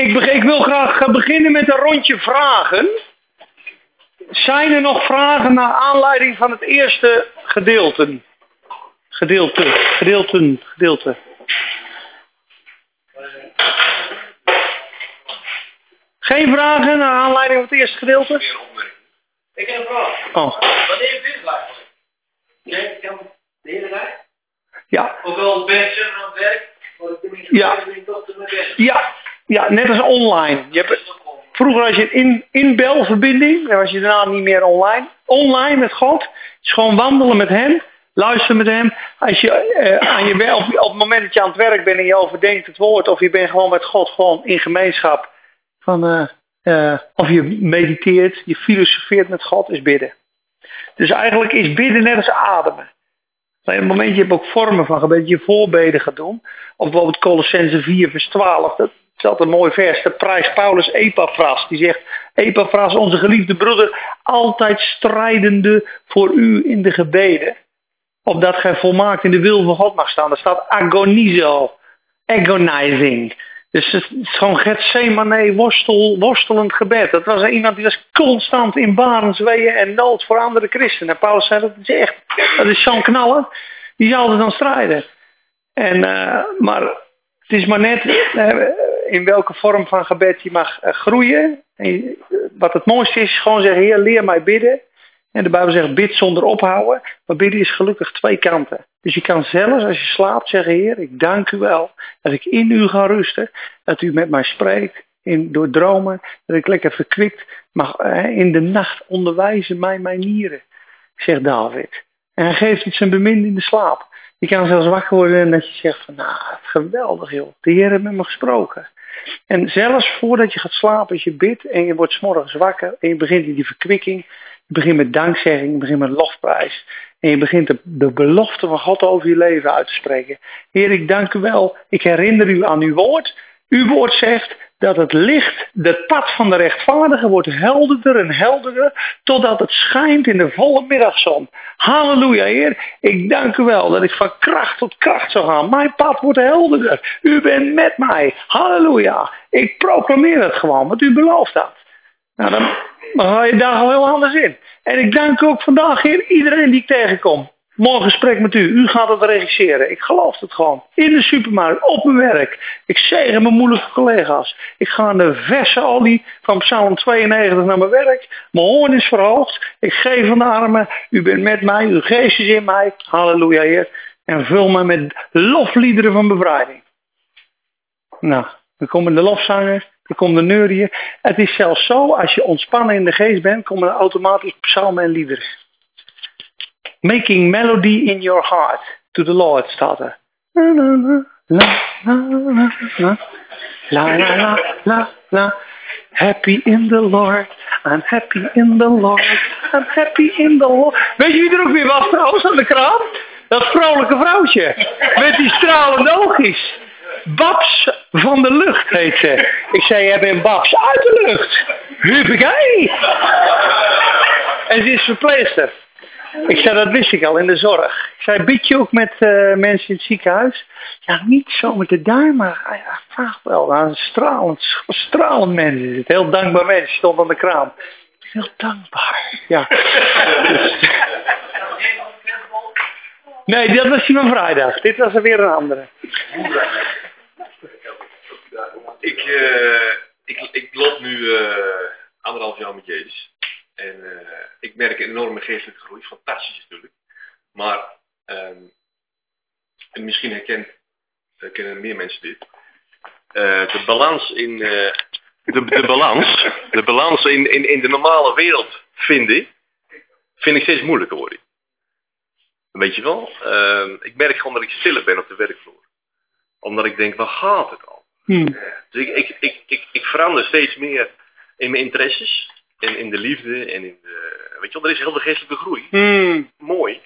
Ik, ik wil graag gaan beginnen met een rondje vragen. Zijn er nog vragen naar aanleiding van het eerste gedeelte? Gedeelte, gedeelten, gedeelte. Geen vragen naar aanleiding van het eerste gedeelte? Ik heb een vraag. Oh, Wanneer is dit eigenlijk? Jij kan de hele dag? ja. Ook al ben je aan het werk, ik Ja. ik. Ja, ja, net als online. Je hebt, vroeger had je een in, inbelverbinding, dan was je daarna niet meer online. Online met God, is gewoon wandelen met hem, luisteren met hem. Als je, eh, aan je op, op het moment dat je aan het werk bent en je overdenkt het woord, of je bent gewoon met God gewoon in gemeenschap, van, eh, eh, of je mediteert, je filosofeert met God, is bidden. Dus eigenlijk is bidden net als ademen. Op een moment, je hebt ook vormen van gebed, je voorbeden gaat doen. Of bijvoorbeeld Colossense 4 vers 12, dat is altijd een mooi vers. Dat prijst Paulus Epaphras. Die zegt, Epaphras, onze geliefde broeder, altijd strijdende voor u in de gebeden. Opdat gij volmaakt in de wil van God mag staan. Daar staat agonizo, agonizing. Dus het is gewoon Gethsemane, worstel, worstelend gebed. Dat was iemand die was constant in barensweeën en nood voor andere christenen. En Paulus zei, dat is echt, dat is zo'n knaller. Die zal er dan strijden. En, eh, maar het is maar net eh, in welke vorm van gebed je mag eh, groeien. En eh, wat het mooiste is, gewoon zeggen, Heer, leer mij bidden. En de Bijbel zegt, bid zonder ophouden. Maar bidden is gelukkig twee kanten. Dus je kan zelfs als je slaapt zeggen, Heer, ik dank u wel dat ik in u ga rusten. Dat u met mij spreekt in, door dromen. Dat ik lekker verkwikt mag eh, in de nacht onderwijzen mij mijn nieren, zegt David. En hij geeft het zijn bemind in de slaap. Je kan zelfs wakker worden en dat je zegt van, nou, geweldig joh. De Heer heeft met me gesproken. En zelfs voordat je gaat slapen, als je bidt en je wordt morgens wakker en je begint in die verkwikking. Je begint met dankzegging, je begint met lofprijs. En je begint de, de belofte van God over je leven uit te spreken. Heer, ik dank u wel. Ik herinner u aan uw woord. Uw woord zegt dat het licht, het pad van de rechtvaardige, wordt helderder en helderder, totdat het schijnt in de volle middagzon. Halleluja, Heer. Ik dank u wel dat ik van kracht tot kracht zal gaan. Mijn pad wordt helderder. U bent met mij. Halleluja. Ik proclameer het gewoon, wat u beloofd had. Nou, dan ga je daar al heel anders in. En ik dank u ook vandaag, Heer, iedereen die ik tegenkom. Morgen gesprek met u. U gaat het regisseren. Ik geloof het gewoon. In de supermarkt, op mijn werk. Ik zegen mijn moeilijke collega's. Ik ga aan de verse olie van Psalm 92 naar mijn werk. Mijn hoorn is verhoogd. Ik geef van de armen. U bent met mij. Uw geest is in mij. Halleluja, Heer. En vul me met lofliederen van bevrijding. Nou, dan komen de lofzangers. Dan komt de neurieën. Het is zelfs zo, als je ontspannen in de geest bent, komen er automatisch psalmen en liederen. Making melody in your heart. To the Lord staat. La la la la la la Happy in the Lord. I'm happy in the Lord. I'm happy in the Lord. Weet je wie er ook weer was trouwens aan de kraan? Dat vrolijke vrouwtje. Met die stralende oogjes. Babs van de lucht heet ze. Ik zei, jij bent Babs uit de lucht. Huppakee. En ze is verpleegster. Ik zei, dat wist ik al in de zorg. Ik zei, bid je ook met eh, mensen in het ziekenhuis? Ja, niet zo met de duim, maar hij vraagt wel. Een stralend, stralend mens is het. Heel dankbaar mens, stond aan de kraan. Heel dankbaar, ja. Nee, dat was die van vrijdag. Dit was er weer een andere. Ik, eh, ik, ik loop nu eh, anderhalf jaar met Jezus. En eh, ik merk een enorme geestelijke groei. Fantastisch natuurlijk. Maar, ehm, en misschien herkent, herkennen meer mensen dit. Eh, de balans in, eh, de, de balans, de balans in, in, in de normale wereld vinden, vind ik steeds moeilijker worden. Weet je wel? Ehm, ik merk gewoon dat ik stiller ben op de werkvloer. Omdat ik denk, waar gaat het al? Hm. Dus ik, ik, ik, ik, ik verander steeds meer in mijn interesses. En in de liefde en in de... Weet je wel, er is heel veel geestelijke groei. Hm. Mooi.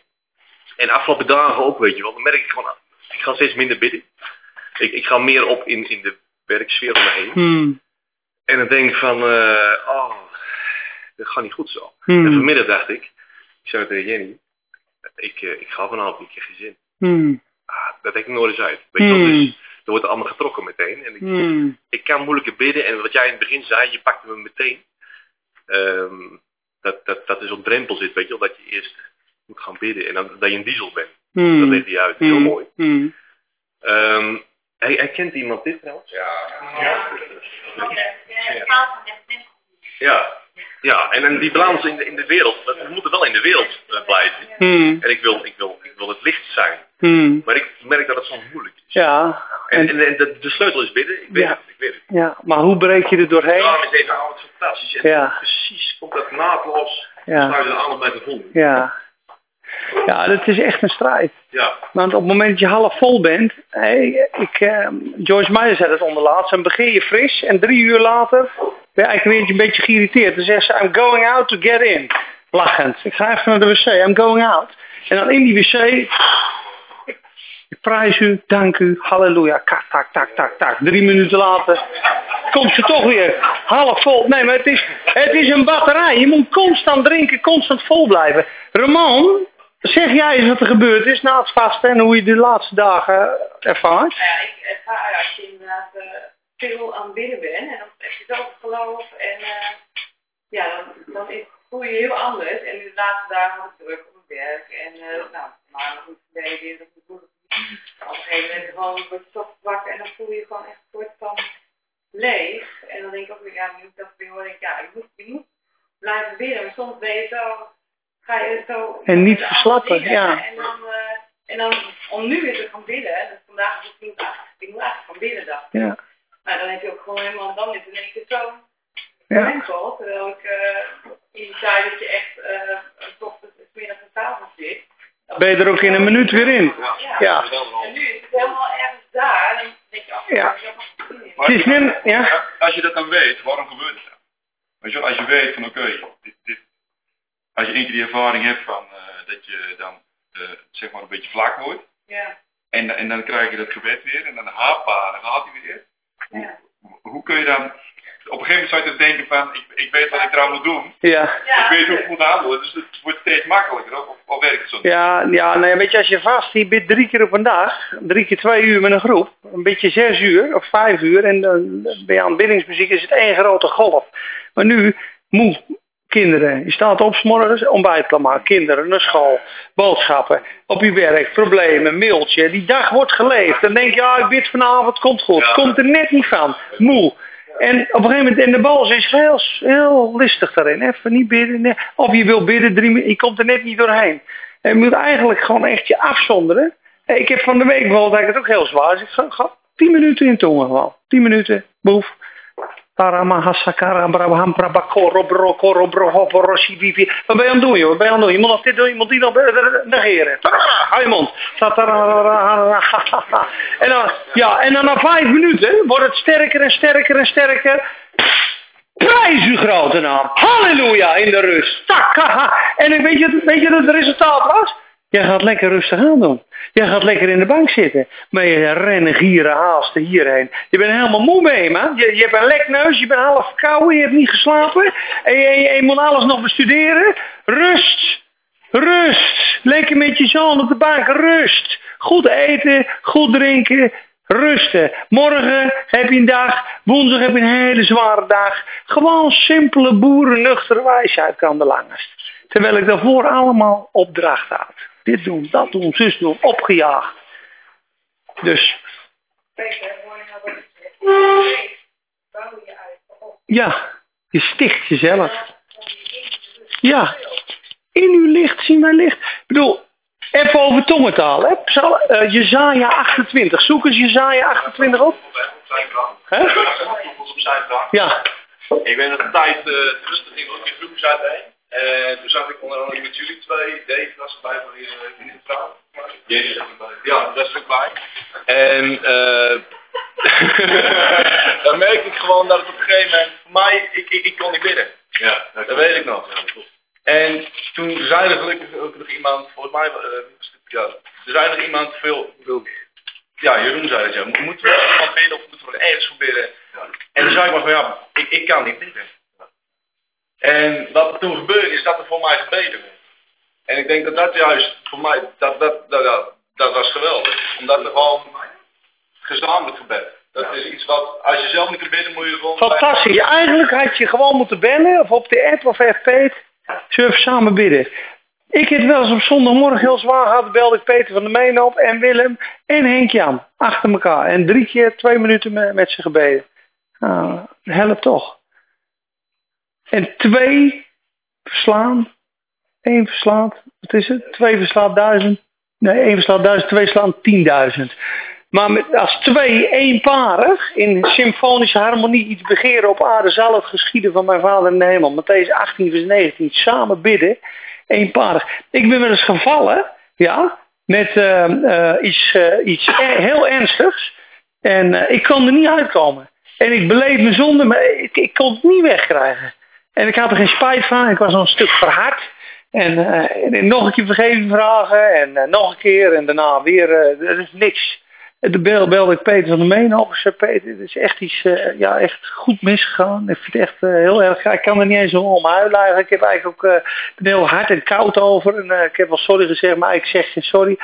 En afgelopen dagen ook, weet je wel. Dan merk ik gewoon, ik ga steeds minder bidden. Ik, ik ga meer op in, in de werksfeer om me heen. Hm. En dan denk ik van, eh, oh, dat gaat niet goed zo. Hm. En vanmiddag dacht ik, ik zei tegen Jenny, ik, eh, ik ga vanavond een keer geen zin. Hm. Ah, dat denk ik nooit eens uit. Weet je wel, Hmm. dus wordt het allemaal getrokken meteen. En ik, Hmm. ik kan moeilijker bidden. En wat jij in het begin zei, je pakte me meteen. Ehm, dat, dat, dat is op drempel zit, weet je wel. Dat je eerst moet gaan bidden. En dan, dat je een diesel bent. Hmm. Dat legt hij uit. Heel Hmm. mooi. Ehm hij, hij kent iemand dit trouwens? Ja. Ja. Ja, en, en die balans in de, in de wereld, we moeten wel in de wereld eh, blijven. Hmm. En ik wil, ik, wil, ik wil het licht zijn. Hmm. Maar ik merk dat het soms moeilijk is. Ja. En, En, de, de sleutel is bidden. Ik weet Ja. het, ik weet het. ja, maar hoe breek je er doorheen? Daarom is deze avond fantastisch. En Ja. Naadloos. Ja. Het aan bij de volgende. Ja. Ja, dat is echt een strijd. Ja. Want op het moment dat je half vol bent, hé, ik, eh, Joyce Meyer zei het onderlaatst, dan begin je fris en drie uur later ben je eigenlijk weer een beetje geïrriteerd. Dan zegt ze, I'm going out to get in. Lachend. Ik ga even naar de wc, I'm going out. En dan in die wc, ik prijs u, dank u, halleluja, tak, tak, tak, tak, tak. Drie minuten later komt ze toch weer half vol. Nee, maar het is, het is een batterij. Je moet constant drinken, constant vol blijven. Ramon, zeg jij eens wat er gebeurd is na het vasten en hoe je de laatste dagen ervaart? Nou ja, ik ervaar als je inderdaad eh, veel aan bidden bent en dan heb je zoveel geloof en eh, ja, dan, dan voel je heel anders. En in de laatste dagen had ik druk op mijn werk en eh nou, maandag moet ik weer op een gegeven moment gewoon word je toch wakker en dan voel je je gewoon echt een soort van leeg. En dan denk ik ook weer, ja, nu ik dat weer hoor, denk ik, ja, je moet, je moet blijven bidden. Maar soms ben je zo, ga je zo... En niet verslappen, dingen. ja. En dan, eh, en dan om nu weer te gaan bidden, dus vandaag is het niet, ah, ik moet eigenlijk gaan bidden dacht ik. Ja, Nou, dan heb je ook gewoon helemaal, dan is het in één keer zo ja. Terwijl ik eh, in die tijd dat je echt uh, s ochtends, s middags en s avonds zit. ben je er ook in een minuut weer in. Ja. Ja. En nu is het helemaal ergens daar. En dan denk je, oh, Ja. Het is net, ja, Als je dat dan weet, waarom gebeurt het dan? Weet je wel, als je weet van oké, dit, dit, als je één keer die ervaring hebt van eh, dat je dan eh, zeg maar een beetje vlak wordt Ja. en, en dan krijg je dat gebed weer en dan hapa, dan gaat hij weer. Ja. Hoe kun je dan, op een gegeven moment zou je dus denken van ik, ik weet wat ik eraan moet doen, ja. Ik weet hoe ik moet handelen, dus het wordt steeds makkelijker of werkt? Ja, ja nou ja, weet je, als je vast, je bidt drie keer op een dag, drie keer twee uur met een groep, een beetje zes uur of vijf uur en dan ben je aan biddingsmuziek, is het één grote golf. Maar nu, moe, kinderen, je staat op 's morgens, ontbijt klaarmaken, kinderen naar school, boodschappen, op je werk, problemen, mailtje, die dag wordt geleefd. Dan denk je, ja, ik bid vanavond, komt goed. Komt er net niet van, moe. En op een gegeven moment, en de bal is heel, heel listig daarin. Even niet bidden. Of je wil bidden, drie je komt er net niet doorheen. En je moet eigenlijk gewoon echt je afzonderen. Ik heb van de week bijvoorbeeld eigenlijk het ook heel zwaar. Dus ik ga tien minuten in tongen gewoon. Tien minuten, boef. Paramahasakarabrabhamprabakorobrokorobrahoporoshibhibi. Wat ben je aan het doen, joh? Wat ben je aan het doen? Nog dit moet die nog negeren. Hou je mond. En dan, ja, en dan na vijf minuten wordt het sterker en sterker en sterker. Prijs uw grote naam. Halleluja in de rust. En weet je, weet je wat het resultaat was? Jij gaat lekker rustig aan doen. Jij gaat lekker in de bank zitten. Maar je rennen, gieren, haasten hierheen. Je bent helemaal moe mee, man. Je, je hebt een lekneus, je bent half verkouden, je hebt niet geslapen. En je, je, moet alles nog bestuderen. Rust. Rust. Lekker met je zoon op de bank. Rust. Goed eten, goed drinken. Rusten. Morgen heb je een dag, woensdag heb je een hele zware dag. Gewoon simpele boerennuchtere wijsheid kan de langst. Terwijl ik daarvoor allemaal opdracht had. Dit doen, dat doen, zus doen, opgejaagd. Dus je je uit. ja, je sticht jezelf. Ja, in uw licht zien wij licht. Ik bedoel, even over tongentaal. Hè? Psal, eh, Jezaja 28. Zoek eens Jezaja 28 op. Hè? Ja, Ik ben een tijd eh, rustig in ook in groepjes uiteen. En toen zag ik onder andere met jullie twee, Dave was erbij je in de vrouw. Jezus was erbij. Ja, dat is ook bij. En eh dan merk ik gewoon dat het op een gegeven moment, voor mij, ik, ik, ik kon niet bidden. Ja, dat weet ik nog. En toen zei er gelukkig ook nog iemand, volgens mij, eh, ja, er zei nog iemand veel, veel ja, Jeroen zei het ja, Mo- moeten we iemand bidden of moeten we ergens voor bidden? En toen zei ik maar van ja, ik, ik kan niet bidden. En wat er toen gebeurde is dat er voor mij gebeden werd. En ik denk dat dat juist voor mij, dat, dat, dat, dat, was geweldig. Omdat er gewoon, gezamenlijk gebed. Dat is iets wat, als je zelf niet kunt bidden, moet je gewoon... Fantastisch. Eigenlijk had je gewoon moeten bellen, of op de app of FP, we samen bidden. Ik heb wel eens op zondagmorgen heel zwaar gehad, belde ik Peter van der Meen op en Willem en Henk Jan, achter elkaar. En drie keer twee minuten met, ze gebeden. Nou, toch. En twee verslaan, één verslaat, wat is het? Twee verslaat duizend. Nee, één verslaat duizend, twee slaan tienduizend. Maar met, als twee eenparig in symfonische harmonie iets begeren op aarde zal het geschieden van mijn vader in de hemel. Matthäus 18 vers 19. Samen bidden, eenparig. Ik ben wel eens gevallen, ja, met eh, eh, iets, eh, iets e- heel ernstigs. En ik kon er niet uitkomen. En ik beleef mijn zonde, maar ik, ik kon het niet wegkrijgen. En ik had er geen spijt van. Ik was nog een stuk verhard. En, eh, en nog een keer vergeving vragen. En eh, nog een keer. En daarna weer. eh er is niks. En toen bel- belde ik Peter van der Meen op. Peter, het is echt iets, eh, ja, echt goed misgegaan. Ik vind het echt eh, heel erg, ik kan er niet eens om eigenlijk. Ik heb eigenlijk ook, eh, heel hard en koud over. En eh, ik heb wel sorry gezegd, maar ik zeg geen sorry.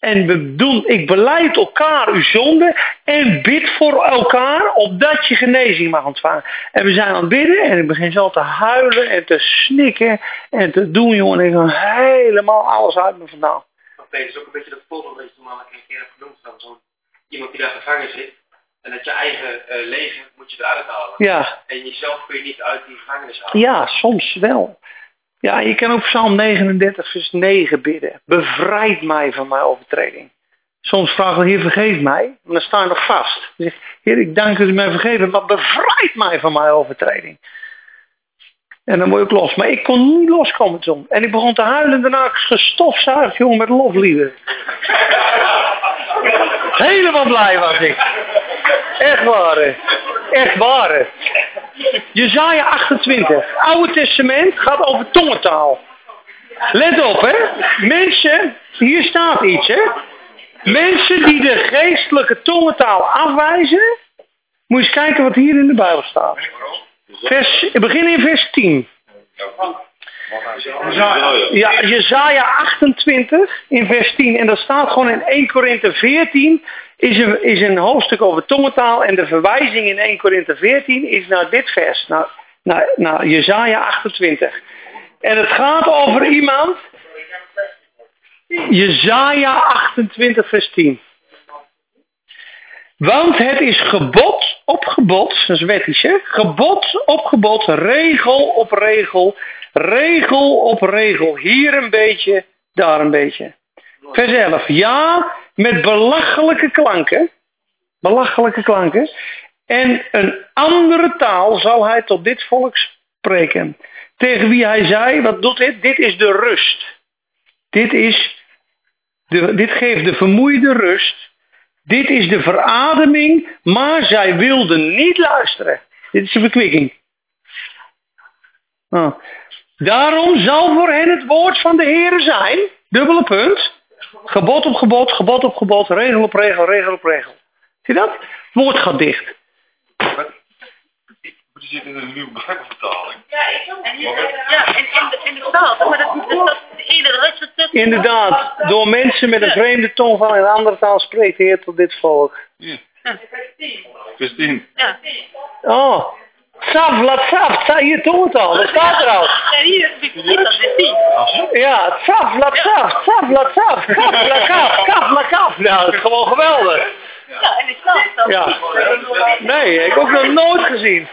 En we doen, ik beleid elkaar uw zonde en bid voor elkaar opdat je genezing mag ontvangen. En we zijn aan het bidden en ik begin zo te huilen en te snikken en te doen, jongen. En ik ga helemaal alles uit me vandaan. Maar Peter, is ook een beetje dat voorbeeld dat je toen al een keer hebt genoemd van zo'n iemand die daar gevangen zit. En dat je eigen eh, leven moet je eruit halen. Ja, En jezelf kun je niet uit die gevangenis halen. Ja, soms wel. Ja, je kan ook Psalm 39, vers 9 bidden. Bevrijd mij van mijn overtreding. Soms vragen we, Heer, vergeef mij. En dan sta je nog vast. Dan zeg ik, Heer, ik dank dat u mij vergeven, maar bevrijd mij van mijn overtreding. En dan word ik los. Maar ik kon niet loskomen toen. En ik begon te huilen en daarna gestofzuigd, jongen, met loflieden. Helemaal blij was ik. Echt waar. Echt waar. Jezaja 28. Oude Testament gaat over tongentaal. Let op, hè. Mensen, hier staat iets, hè. Mensen die de geestelijke tongentaal afwijzen. Moet je kijken wat hier in de Bijbel staat. Vers, begin in vers 10. Ja, Jezaja 28 in vers 10. En dat staat gewoon in 1 Korinthe 14. Is een, is een hoofdstuk over tongentaal. En de verwijzing in 1 Korinthe 14 is naar dit vers. Naar, naar, naar Jezaja 28. En het gaat over iemand. Jezaja 28 vers 10. Want het is gebod op gebod, dat is wettisch hè, gebod op gebod, regel op regel, regel op regel, hier een beetje, daar een beetje. Vers 11, ja, met belachelijke klanken, belachelijke klanken, en een andere taal zal hij tot dit volk spreken. Tegen wie hij zei, wat doet dit? Dit is de rust. Dit, is de, dit geeft de vermoeide rust. Dit is de verademing, maar zij wilden niet luisteren. Dit is de verkwikking. Ah. Daarom zal voor hen het woord van de Heer zijn, dubbele punt, gebod op gebod, gebod op gebod, regel op regel, regel op regel. Zie je dat? Het woord gaat dicht. Die zit in een nieuwe Bijbelvertaling. Ja, ik ook. En hier, ja, en, en, de, en de taal, maar dat, dat, dat de ene de rest het Inderdaad, door mensen met een vreemde tongval in een andere taal spreekt de Heer tot dit volk. Vers 10. Ja. Oh, saf, laat saf, sta hier tongentaal, dat staat er al. Ja, saf, laat saf, saf, laat saf, kaf, la kaf, kaf, la kaf. Nou, dat is gewoon geweldig. Ja, en taal staat Ja. Nee, ik heb ook nog nooit gezien.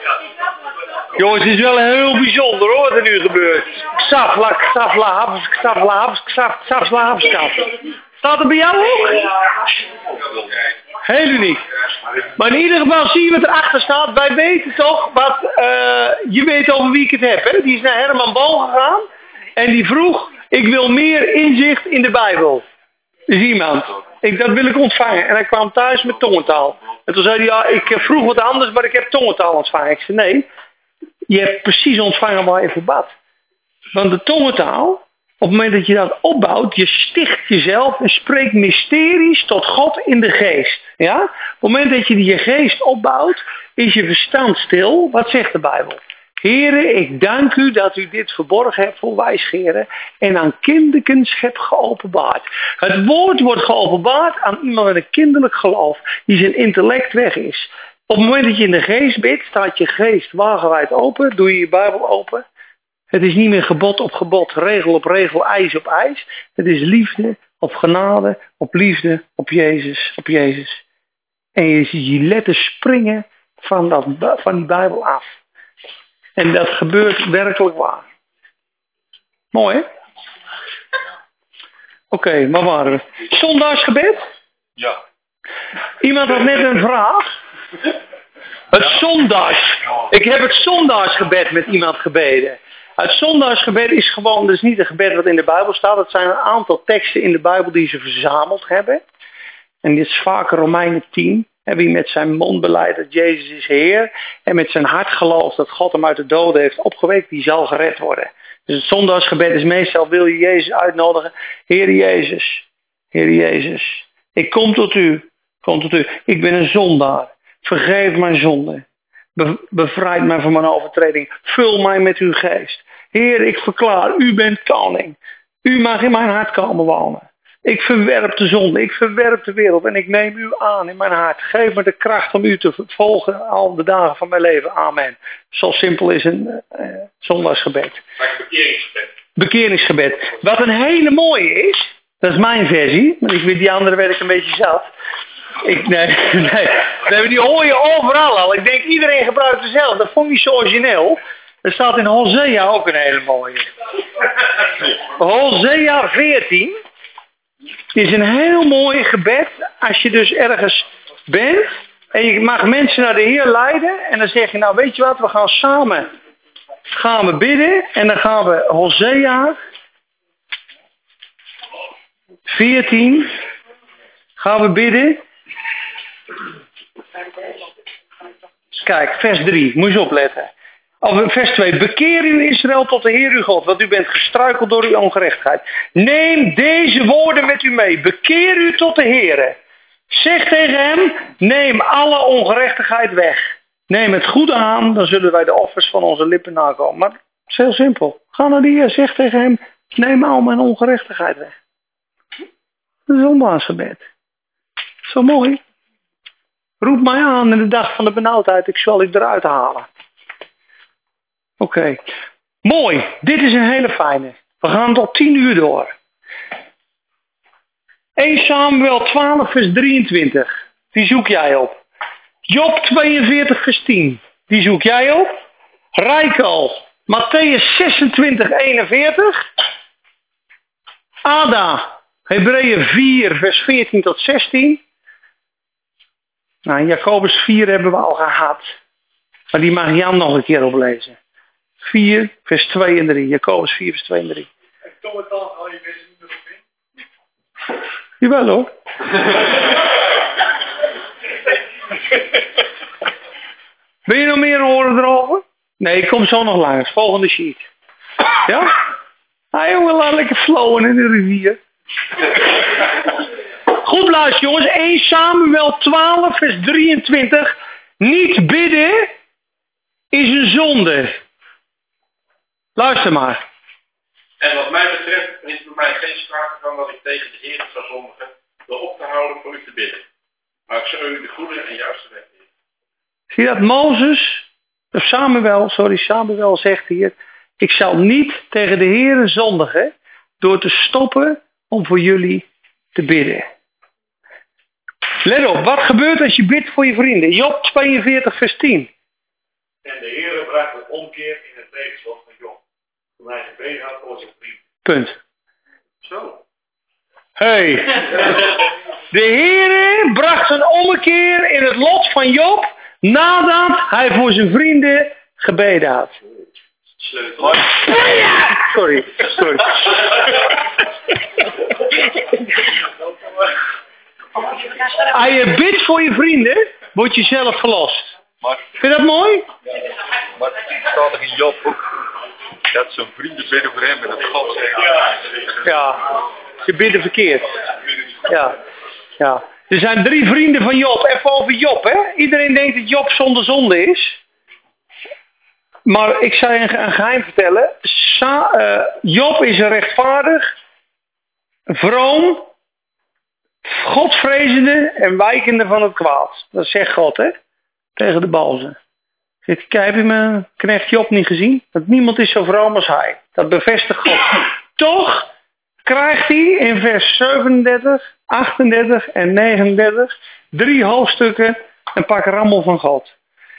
Jongens, het is wel heel bijzonder hoor, wat er nu gebeurt. Saf, la, saf, la, haps, saf, la, haps, saf, saf, la, haps, saf. Staat er bij jou ook? Heel uniek. Maar in ieder geval zie je wat erachter staat. Wij weten toch wat, eh, je weet over wie ik het heb. Hè? Die is naar Herman Bal gegaan. En die vroeg, ik wil meer inzicht in de Bijbel. is iemand. Ik, dat wil ik ontvangen. En hij kwam thuis met tongentaal. En toen zei hij, ja, ik eh, vroeg wat anders, maar ik heb tongentaal ontvangen. Ik zei, nee, je hebt precies ontvangen waar je voor bad. Want de tongentaal, op het moment dat je dat opbouwt, je sticht jezelf en spreekt mysteries tot God in de geest. Ja? Op het moment dat je je geest opbouwt, is je verstand stil. Wat zegt de Bijbel? Heren, ik dank u dat u dit verborgen hebt voor wijsgeren en aan kinderkens hebt geopenbaard. Het woord wordt geopenbaard aan iemand met een kinderlijk geloof die zijn intellect weg is. Op het moment dat je in de geest bidt, staat je geest wagenwijd open, doe je je Bijbel open. Het is niet meer gebod op gebod, regel op regel, ijs op ijs. Het is liefde op genade, op liefde, op Jezus, op Jezus. En je ziet je letters springen van, dat, van die Bijbel af. En dat gebeurt werkelijk waar. Mooi hè? Oké, waar waren we? Zondagsgebed? Ja. Iemand had net een vraag. Het zondags. Ik heb het zondagsgebed met iemand gebeden. Het zondagsgebed is gewoon, dus niet een gebed wat in de Bijbel staat. Het zijn een aantal teksten in de Bijbel die ze verzameld hebben. En dit is vaker Romeinen 10. En wie met zijn mond beleidt dat Jezus is Heer. En met zijn hart gelooft dat God hem uit de doden heeft opgewekt. Die zal gered worden. Dus het zondagsgebed is meestal wil je Jezus uitnodigen. Heer Jezus. Heer Jezus. Ik kom tot u. Kom tot u. Ik ben een zondaar. Vergeef mijn zonde. Be bevrijd mij van mijn overtreding. Vul mij met uw geest. Heer, ik verklaar, u bent koning. U mag in mijn hart komen wonen. Ik verwerp de zonde, ik verwerp de wereld en ik neem u aan in mijn hart. Geef me de kracht om u te volgen al de dagen van mijn leven. Amen. Zo simpel is een uh, zondagsgebed. Bekeringsgebed. Wat een hele mooie is, dat is mijn versie, want ik weet die andere werd ik een beetje zat. Ik, nee, nee, nee, die hoor je overal al. Ik denk iedereen gebruikt dezelfde. Dat vond ik niet zo origineel. Er staat in Hosea ook een hele mooie. Hosea 14 is een heel mooi gebed als je dus ergens bent en je mag mensen naar de Heer leiden en dan zeg je nou weet je wat, we gaan samen gaan we bidden en dan gaan we Hosea 14 gaan we bidden. Kijk, vers 3, moet je opletten. Of vers 2. Bekeer u Israël tot de Heer uw God, want u bent gestruikeld door uw ongerechtigheid. Neem deze woorden met u mee. Bekeer u tot de Heer. Zeg tegen hem, neem alle ongerechtigheid weg. Neem het goede aan, dan zullen wij de offers van onze lippen nakomen. Maar het is heel simpel. Ga naar de Heer, zeg tegen hem, neem al mijn ongerechtigheid weg. Dat is onbaansgebed. Zo mooi. Roep mij aan in de dag van de benauwdheid, ik zal u eruit halen. Oké. Mooi. Dit is een hele fijne. We gaan tot 10 uur door. 1 Samuel 12 vers 23. Die zoek jij op. Job 42 vers 10. Die zoek jij op. Rijkel. Matthäus 26 41. Ada. Hebreeën 4 vers 14 tot 16. Nou, Jacobus 4 hebben we al gehad. Maar die mag Jan nog een keer oplezen. 4, vers 2 en 3. Jacobus 4, vers 2 en 3. En kom het dan al je mensen niet meer? Jawel hoor. Wil je nog meer horen erover? Nee, ik kom zo nog langs. Volgende sheet. Ja? Ah jongen, laat lekker flowen in de rivier. Goed luister jongens. 1 Samuel 12 vers 23. Niet bidden is een zonde. Luister maar. En wat mij betreft is bij mij geen sprake van dat ik tegen de Heer zou zondigen door op te houden voor u te bidden. Maar ik zou u de goede en juiste weg leren. Zie je dat Mozes, of Samuel, sorry, Samuel zegt hier, ik zal niet tegen de Heer zondigen door te stoppen om voor jullie te bidden. Let op, wat gebeurt als je bidt voor je vrienden? Job 42 vers 10. En de Heer bracht een omkeer in het levenslot gebeden had voor zijn vriend. Punt. Zo. Hey. De Heere bracht een ommekeer in het lot van Job nadat hij voor zijn vrienden gebeden had. Sleutel. Sorry, sorry. Als je bidt voor je vrienden, word je zelf verlost. Maar, Vind je dat mooi? maar het staat er in Job ook dat zijn vrienden bidden voor hem en dat God zegt. Ja, ze bidden verkeerd. Ja, ja. Er zijn drie vrienden van Job. Even over Job, hè. Iedereen denkt dat Job zonder zonde is. maar ik zou je een, een geheim vertellen. Sa, eh, Job is rechtvaardig, vroom, godvrezende en wijkende van het kwaad. Dat zegt God, hè? Tegen de balzen. Zegt, hij, heb je mijn knecht Job niet gezien? Dat niemand is zo vroom als hij. Dat bevestigt God. Toch krijgt hij in vers 37, 38 en 39 drie hoofdstukken een pak rammel van God.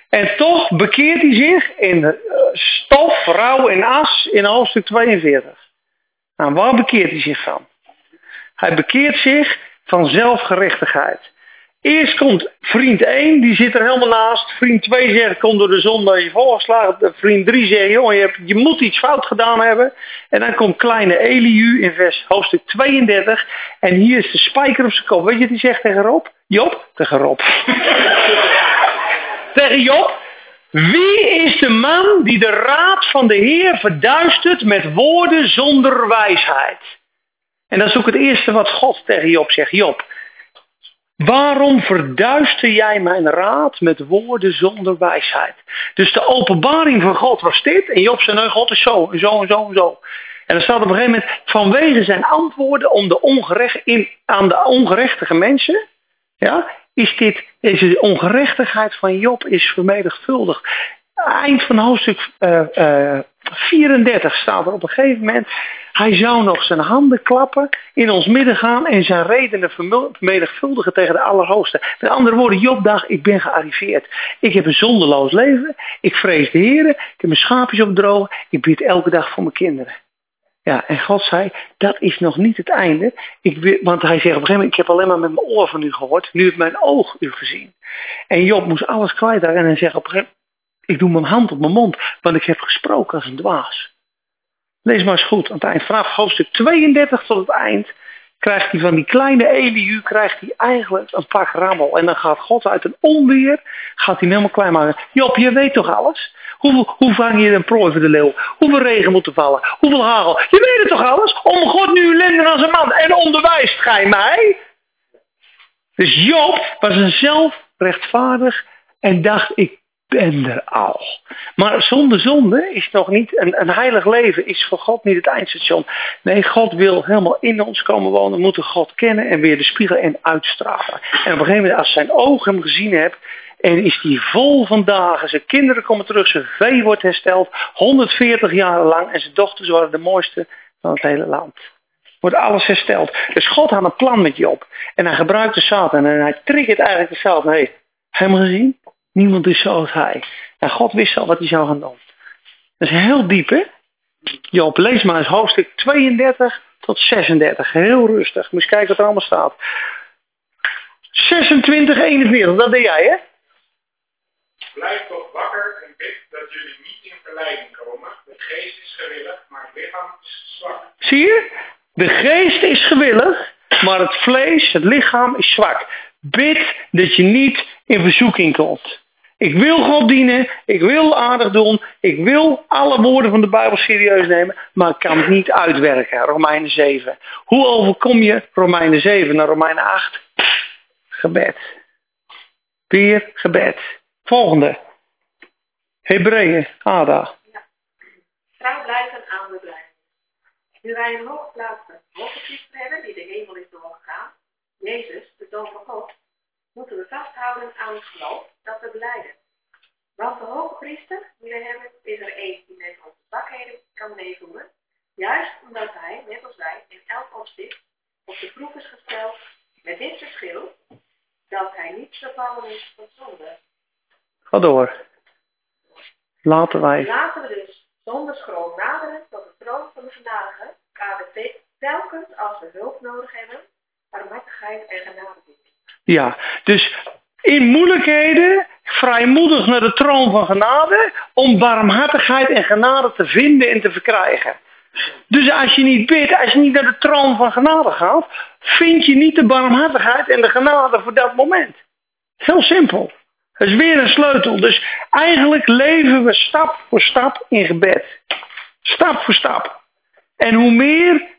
En toch bekeert hij zich in eh, stof, rouw en as in hoofdstuk 42. Nou, waar bekeert hij zich van? Hij bekeert zich van zelfgerechtigheid. Eerst komt vriend 1, die zit er helemaal naast. Vriend 2 zegt, kom door de zon dat je volgeslagen. Vriend 3 zegt, joh, je, hebt, je moet iets fout gedaan hebben. En dan komt kleine Eliu in vers hoofdstuk 32. En hier is de spijker op zijn kop. Weet je hij zegt tegen Rob? Job? Tegen Rob. tegen Job. Wie is de man die de raad van de Heer verduistert met woorden zonder wijsheid? En dat is ook het eerste wat God tegen Job zegt. Job, waarom verduister jij mijn raad met woorden zonder wijsheid? Dus de openbaring van God was dit. En Job zei, nee, God is zo en zo en zo en zo. En dan staat op een gegeven moment, vanwege zijn antwoorden om de ongerecht, in, aan de ongerechtige mensen, ja, is dit, deze ongerechtigheid van Job is vermenigvuldigd. Eind van hoofdstuk uh, uh, 34 staat er op een gegeven moment. Hij zou nog zijn handen klappen, in ons midden gaan en zijn redenen vermenigvuldigen tegen de Allerhoogste. Met andere woorden, Job dacht, ik ben gearriveerd. Ik heb een zonderloos leven, ik vrees de Heer, ik heb mijn schaapjes op droog, ik bid elke dag voor mijn kinderen. Ja, en God zei, dat is nog niet het einde. Ik, want hij zegt op een gegeven moment, ik heb alleen maar met mijn oor van u gehoord, nu heeft mijn oog u gezien. En Job moest alles kwijtraken en hij zegt op een gegeven moment, ik doe mijn hand op mijn mond, want ik heb gesproken als een dwaas. Lees maar eens goed, aan het eind, vanaf hoofdstuk 32 tot het eind, krijgt hij van die kleine Elihu, krijgt hij eigenlijk een pak rammel. En dan gaat God uit een onweer, gaat hij hem helemaal klein maken. Job, je weet toch alles? Hoe, hoe vang je een prooi voor de leeuw? Hoeveel regen moet er vallen? Hoeveel hagel? Je weet het toch alles? Om God nu lenden als een man. En onderwijst gij mij? Dus Job was een zelfrechtvaardig en dacht, ik ben er al. Maar zonder zonde is nog niet, een, een heilig leven is voor God niet het eindstation. Nee, God wil helemaal in ons komen wonen. Moeten God kennen en weer de spiegel en uitstralen. En op een gegeven moment, als zijn ogen hem gezien hebt, en is die vol van dagen. Zijn kinderen komen terug, zijn vee wordt hersteld. 140 jaar lang. En zijn dochters worden de mooiste van het hele land. Wordt alles hersteld. Dus God had een plan met Job. En hij gebruikt de Satan. En hij triggert eigenlijk de Satan. Helemaal gezien? Niemand is zoals hij. En God wist al wat hij zou gaan doen. Dat is heel diep, hè? Job, lees maar eens hoofdstuk 32 tot 36. Heel rustig. Moet eens kijken wat er allemaal staat. 26, 41, dat deed jij, hè? Blijf toch wakker en bid dat jullie niet in verleiding komen. De geest is gewillig, maar het lichaam is zwak. Zie je? De geest is gewillig, maar het vlees, het lichaam is zwak. Bid dat je niet in verzoeking komt. Ik wil God dienen, ik wil aardig doen, ik wil alle woorden van de Bijbel serieus nemen, maar ik kan het niet uitwerken. Romeinen 7. Hoe overkom je Romeinen 7 naar Romeinen 8? Gebed. Weer gebed. Volgende. Hebreeën, Ada. Ja. Trouw blijven aan de blijven. Nu wij een hoge priester hebben die de hemel is doorgegaan, Jezus, de Zoon van God, moeten we vasthouden aan het geloof dat we beleiden. Want de hoge priester die we hebben, is er een die met onze zwakheden kan meevoeren, juist omdat hij, net als wij, in elk opzicht op de proef is gesteld, met dit verschil, dat hij niet vervallen is tot zonde, Ga door. Laten wij. Laten we dus zonder schroom naderen tot de troon van de genadige, waar we telkens als we hulp nodig hebben, barmhartigheid en genade bieden. Ja, dus in moeilijkheden vrijmoedig naar de troon van genade om barmhartigheid en genade te vinden en te verkrijgen. Dus als je niet bidt, als je niet naar de troon van genade gaat, vind je niet de barmhartigheid en de genade voor dat moment. Heel simpel. Dat is weer een sleutel. Dus eigenlijk leven we stap voor stap in gebed. Stap voor stap. En hoe meer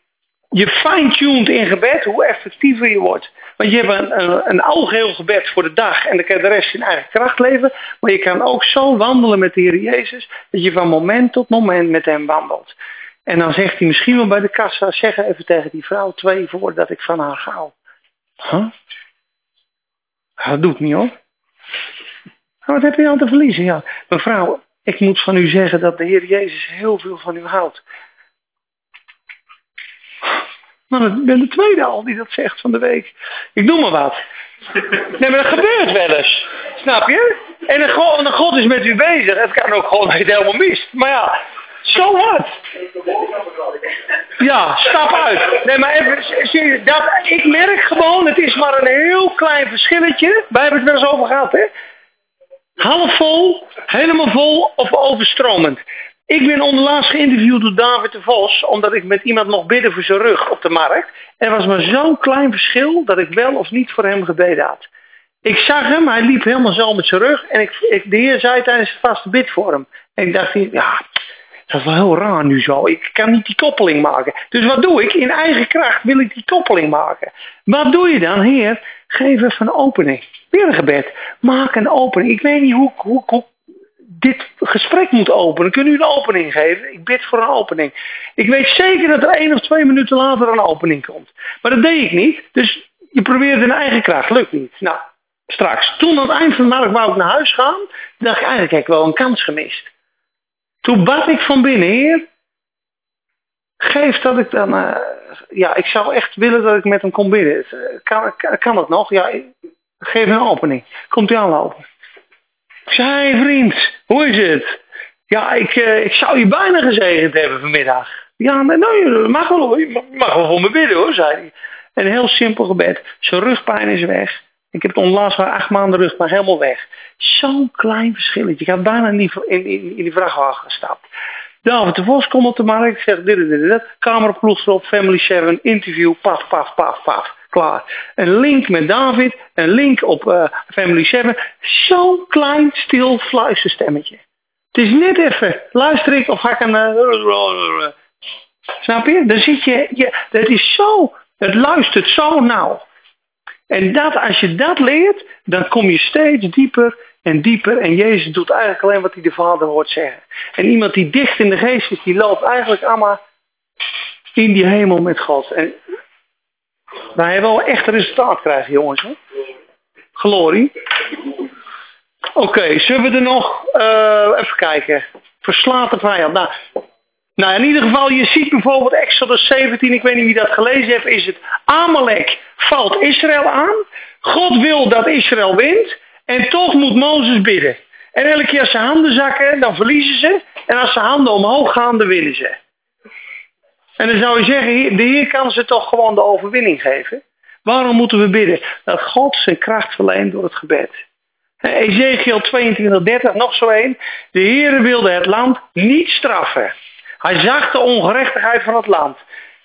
je fine-tuned in gebed, hoe effectiever je wordt. Want je hebt een, een, algeheel gebed voor de dag en dan kan de rest in eigen kracht leven. Maar je kan ook zo wandelen met de Heer Jezus, dat je van moment tot moment met hem wandelt. En dan zegt hij misschien wel bij de kassa, zeg even tegen die vrouw twee voordat ik van haar ga. Huh? Dat doet niet hoor. Wat heb je aan te verliezen? Ja, mevrouw, ik moet van u zeggen dat de Heer Jezus heel veel van u houdt. Maar ik ben de tweede al die dat zegt van de week. Ik noem maar wat. Nee, maar dat gebeurt wel eens. Snap je? En de God, God is met u bezig. Het kan ook gewoon helemaal mist. Maar ja, zo wat? Ja, stap uit. Nee, maar even, zie dat, ik merk gewoon, het is maar een heel klein verschilletje. Wij hebben het wel eens over gehad, hè? Half vol, helemaal vol of overstromend. Ik ben onderlaatst geïnterviewd door David de Vos, omdat ik met iemand mocht bidden voor zijn rug op de markt. Er was maar zo'n klein verschil dat ik wel of niet voor hem gebeden had. Ik zag hem, hij liep helemaal zo met zijn rug en ik, de heer zei tijdens de vaste bid voor hem. En ik dacht, ja, dat is wel heel raar nu zo. Ik kan niet die koppeling maken. Dus wat doe ik? In eigen kracht wil ik die koppeling maken. Wat doe je dan, heer? Geef even een opening. Weer een gebed. Maak een opening. Ik weet niet hoe, hoe, hoe dit gesprek moet openen. Kun u een opening geven? Ik bid voor een opening. Ik weet zeker dat er één of twee minuten later een opening komt. Maar dat deed ik niet. Dus je probeert in eigen kracht. Lukt niet. Nou, straks. Toen aan het eind van de markt wou ik naar huis gaan. dacht ik eigenlijk heb ik wel een kans gemist. Toen bad ik van binnen, Heer, geef dat ik dan, uh, ja, ik zou echt willen dat ik met hem kon bidden. Kan, kan, kan het nog? Ja, geef een opening. Komt u aanlopen. Ik zei, vriend, hoe is het? Ja, ik, uh, ik zou je bijna gezegend hebben vanmiddag. Ja, maar nee, mag wel, mag wel voor me bidden hoor, zei hij. Een heel simpel gebed. Zijn rugpijn is weg. Ik heb het onlangs maar acht maanden rug, maar helemaal weg. Zo'n klein verschilletje. Ik had bijna in die, in, in, in die vrachtwagen gestapt. David de Vos komt op de markt. Zeg dit, dit, dit. Kamerploeg erop, Family 7, interview, paf, paf, paf, paf. Klaar. Een link met David, een link op uh, Family 7. Zo'n klein, stil fluisterstemmetje. Het is net even, luister ik of ga ik een... Uh, snap je? Dan zit je, je, het is zo, het luistert zo nauw. En dat, als je dat leert, dan kom je steeds dieper en dieper. En Jezus doet eigenlijk alleen wat hij de Vader hoort zeggen. En iemand die dicht in de geest is, die loopt eigenlijk allemaal in die hemel met God. En wij hebben wel echt resultaat krijgen, jongens. Hè? Glorie. Oké, zullen we er nog uh, even kijken. Verslaat de vijand. Nou, nou, in ieder geval, je ziet bijvoorbeeld Exodus 17, ik weet niet wie dat gelezen heeft, is het Amalek valt Israël aan. God wil dat Israël wint en toch moet Mozes bidden. En elke keer als ze handen zakken, dan verliezen ze. En als ze handen omhoog gaan, dan winnen ze. En dan zou je zeggen, de Heer kan ze toch gewoon de overwinning geven. Waarom moeten we bidden? Dat God zijn kracht verleent door het gebed. Ezekiel 22, 30, nog zo een. De Heer wilde het land niet straffen. Hij zag de ongerechtigheid van het land.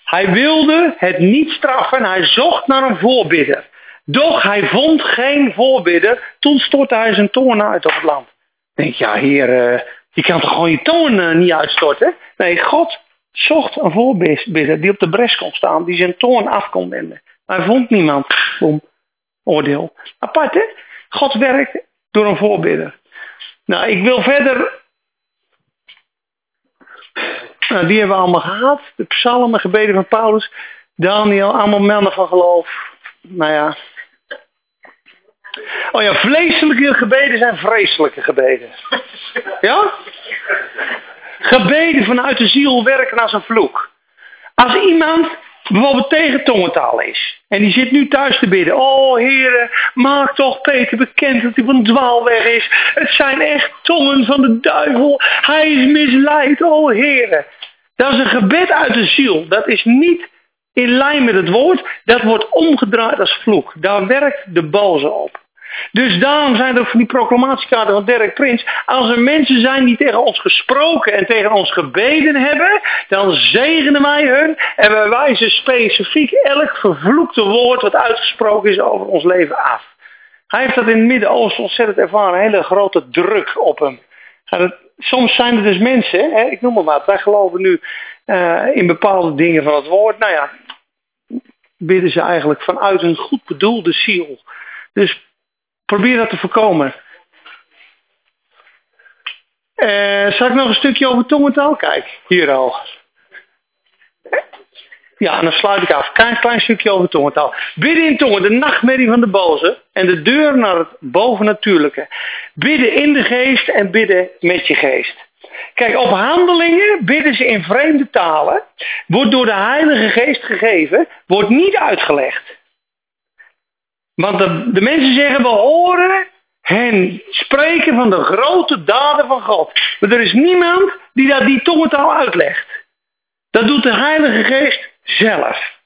Hij wilde het niet straffen. Hij zocht naar een voorbidder. Doch hij vond geen voorbidder. Toen stortte hij zijn toorn uit op het land. Denk ja, heer, uh, je kan toch gewoon je toorn uh, niet uitstorten? Nee, God zocht een voorbidder die op de bres kon staan, die zijn toorn af kon wenden. Maar hij vond niemand. om oordeel. Apart, hè? God werkt door een voorbidder. Nou, ik wil verder nou, die hebben we allemaal gehad. De psalmen, gebeden van Paulus. Daniel, allemaal mannen van geloof. Nou ja. Oh ja, vleeselijke gebeden zijn vreselijke gebeden. Ja? Gebeden vanuit de ziel werken als een vloek. Als iemand bijvoorbeeld tegen tongentaal is. En die zit nu thuis te bidden. Oh heren, maak toch Peter bekend dat hij van dwaalweg is. Het zijn echt tongen van de duivel. Hij is misleid. Oh heren. Dat is een gebed uit de ziel. Dat is niet in lijn met het woord. Dat wordt omgedraaid als vloek. Daar werkt de boze op. Dus daarom zijn er van die proclamatiekaarten van Derek Prins. Als er mensen zijn die tegen ons gesproken en tegen ons gebeden hebben, dan zegenen wij hun en wij wijzen specifiek elk vervloekte woord wat uitgesproken is over ons leven af. Hij heeft dat in het Midden-Oosten ontzettend ervaren, een hele grote druk op hem. Soms zijn er dus mensen, hè, ik noem maar wat, wij geloven nu uh, in bepaalde dingen van het woord. Nou ja, bidden ze eigenlijk vanuit een goed bedoelde ziel. Dus probeer dat te voorkomen. Eh, zal ik nog een stukje over tongentaal? Kijk, hier al. Ja, en dan sluit ik af. Klein, klein stukje over tongentaal. Bidden in tongen, de nachtmerrie van de boze. En de deur naar het bovennatuurlijke. Bidden in de geest en bidden met je geest. Kijk, op handelingen bidden ze in vreemde talen. Wordt door de Heilige Geest gegeven. Wordt niet uitgelegd. Want de, mensen zeggen, we horen hen spreken van de grote daden van God. Maar er is niemand die dat die tongentaal uitlegt. Dat doet de Heilige Geest zelf.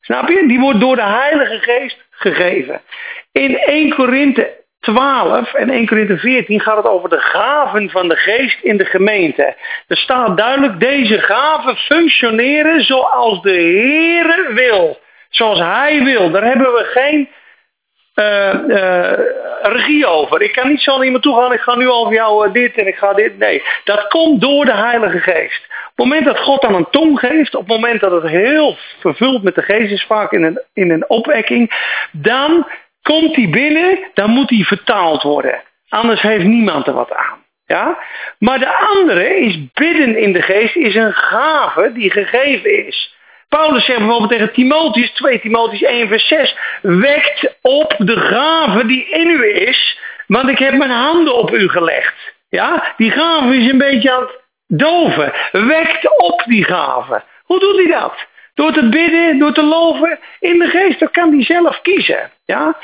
Snap je? Die wordt door de Heilige Geest gegeven. In 1 Korinthe 12 en 1 Korinthe 14 gaat het over de gaven van de geest in de gemeente. Er staat duidelijk, deze gaven functioneren zoals de Heere wil. Zoals Hij wil. Daar hebben we geen regie over. Ik kan niet zo naar iemand toe gaan, ik ga nu over jou uh, dit en ik ga dit. Nee, dat komt door de Heilige Geest. Op het moment dat God aan een tong geeft, op het moment dat het heel vervuld met de geest is, vaak in een, in een opwekking, dan komt hij binnen, dan moet hij vertaald worden. Anders heeft niemand er wat aan. Ja? Maar de andere is bidden in de geest, is een gave die gegeven is. Paulus zegt bijvoorbeeld tegen Timotheus, 2 Timotheus 1 vers 6, wekt op de gave die in u is, want ik heb mijn handen op u gelegd. Ja, die gave is een beetje aan het doven. Wekt op die gave. Hoe doet hij dat? Door te bidden, door te loven in de geest. Dat kan hij zelf kiezen. Ja?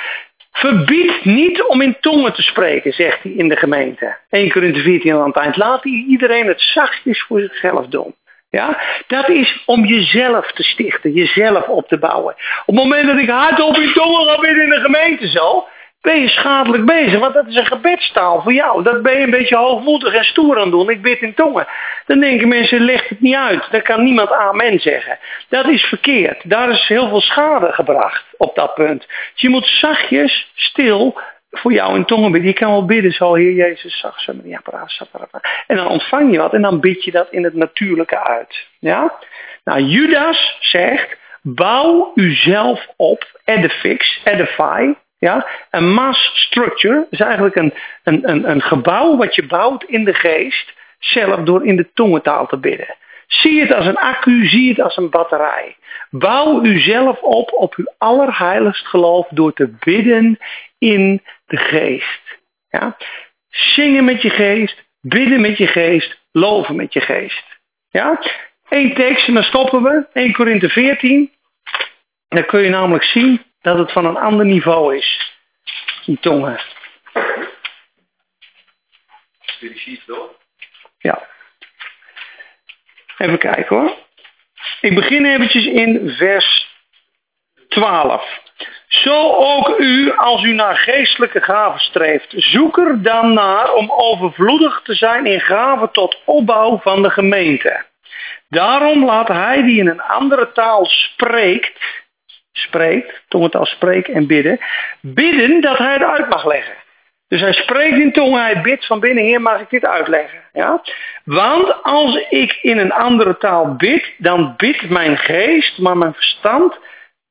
Verbied niet om in tongen te spreken, zegt hij in de gemeente. 1 Korinthe 14 aan het eind. Laat iedereen het zachtjes voor zichzelf doen. Ja? Dat is om jezelf te stichten, jezelf op te bouwen. Op het moment dat ik hardop in tongen ga bidden in de gemeente zo, ben je schadelijk bezig. Want dat is een gebedstaal voor jou. Dat ben je een beetje hoogmoedig en stoer aan doen. Ik bid in tongen. Dan denken mensen, legt het niet uit. Dan kan niemand amen zeggen. Dat is verkeerd. Daar is heel veel schade gebracht op dat punt. Dus je moet zachtjes, stil, voor jou in tongen bidden. Je kan wel bidden zo, Heer Jezus, zag ze En dan ontvang je wat en dan bid je dat in het natuurlijke uit. Ja? Nou, Judas zegt, bouw uzelf op, edifix, edify, ja? Een mass structure is eigenlijk een, een, een, een gebouw wat je bouwt in de geest, zelf door in de tongentaal te bidden. Zie het als een accu, zie het als een batterij. Bouw uzelf op op uw allerheiligst geloof door te bidden in de geest. Ja? Zingen met je geest, bidden met je geest, loven met je geest. Ja? Eén tekst en dan stoppen we. 1 Korinthe 14. Dan kun je namelijk zien dat het van een ander niveau is. Die tongen. Ja. Even kijken hoor. Ik begin eventjes in vers 12. Zo ook u, als u naar geestelijke gaven streeft, zoek er dan naar om overvloedig te zijn in gaven tot opbouw van de gemeente. Daarom laat hij die in een andere taal spreekt, spreekt, tongentaal spreken en bidden, bidden dat hij het uit mag leggen. Dus hij spreekt in tongen, hij bidt van binnen, Heer, mag ik dit uitleggen? Ja? Want als ik in een andere taal bid, dan bidt mijn geest, maar mijn verstand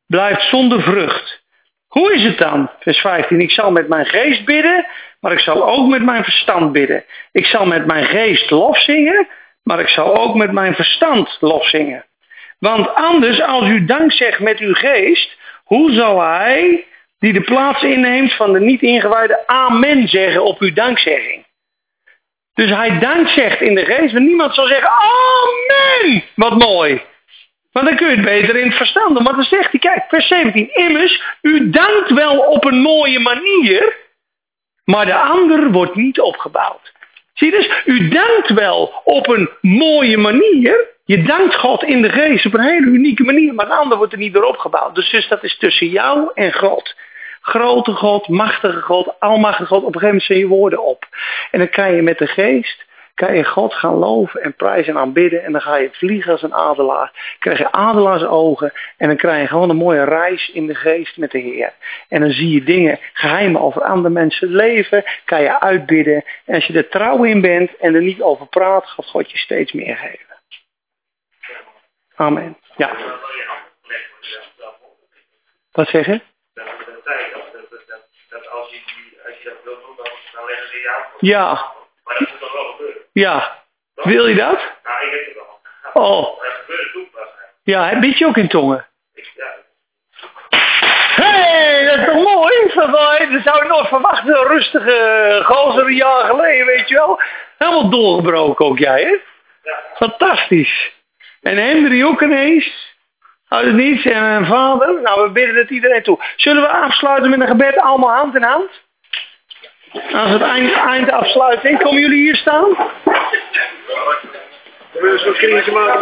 blijft zonder vrucht. Hoe is het dan? Vers 15. Ik zal met mijn geest bidden, maar ik zal ook met mijn verstand bidden. Ik zal met mijn geest lof zingen, maar ik zal ook met mijn verstand lof zingen. Want anders, als u dank zegt met uw geest, hoe zal hij, die de plaats inneemt van de niet ingewijde, amen zeggen op uw dankzegging? Dus hij dank zegt in de geest, maar niemand zal zeggen, amen! Wat mooi. Maar dan kun je het beter in het verstand doen. Maar dan zegt hij, kijk, vers 17. Immers, u dankt wel op een mooie manier, maar de ander wordt niet opgebouwd. Zie je dus, u dankt wel op een mooie manier. Je dankt God in de geest op een hele unieke manier, maar de ander wordt er niet door opgebouwd. Dus, dus dat is tussen jou en God. Grote God, machtige God, almachtige God. Op een gegeven moment zijn je woorden op. En dan kan je met de geest kan je God gaan loven en prijzen en aanbidden. En dan ga je vliegen als een adelaar. krijg je adelaarsogen. En dan krijg je gewoon een mooie reis in de geest met de Heer. En dan zie je dingen, geheimen over andere mensen leven. Kan je uitbidden. En als je er trouw in bent en er niet over praat, gaat God je steeds meer geven. Amen. Ja. Wat zeg je? Dat, dat zei ik, dat, dat, dat, dat als, je, die- als je dat wil doen, dan, dan leggen ze je aan. Ja, Maar dat moet toch wel gebeuren? ja. Wil je dat? Nou, ik weet het wel. Oh, Maar dat gebeurde toen pas. hè. ja, hè, bid je ook in tongen? Ik, ja, Hé, hey, dat is toch mooi? Dat, wel- dat zou je nooit verwachten. Een rustige gozer een jaar geleden, weet je wel. Helemaal doorgebroken ook jij, hè? ja. Fantastisch. En Henry ook ineens. Uit het niets. En mijn vader. Nou, we bidden het iedereen toe. Zullen we afsluiten met een gebed allemaal hand in hand? Als het eind, eindafsluiting. Komen jullie hier staan? We zullen een kringetje maken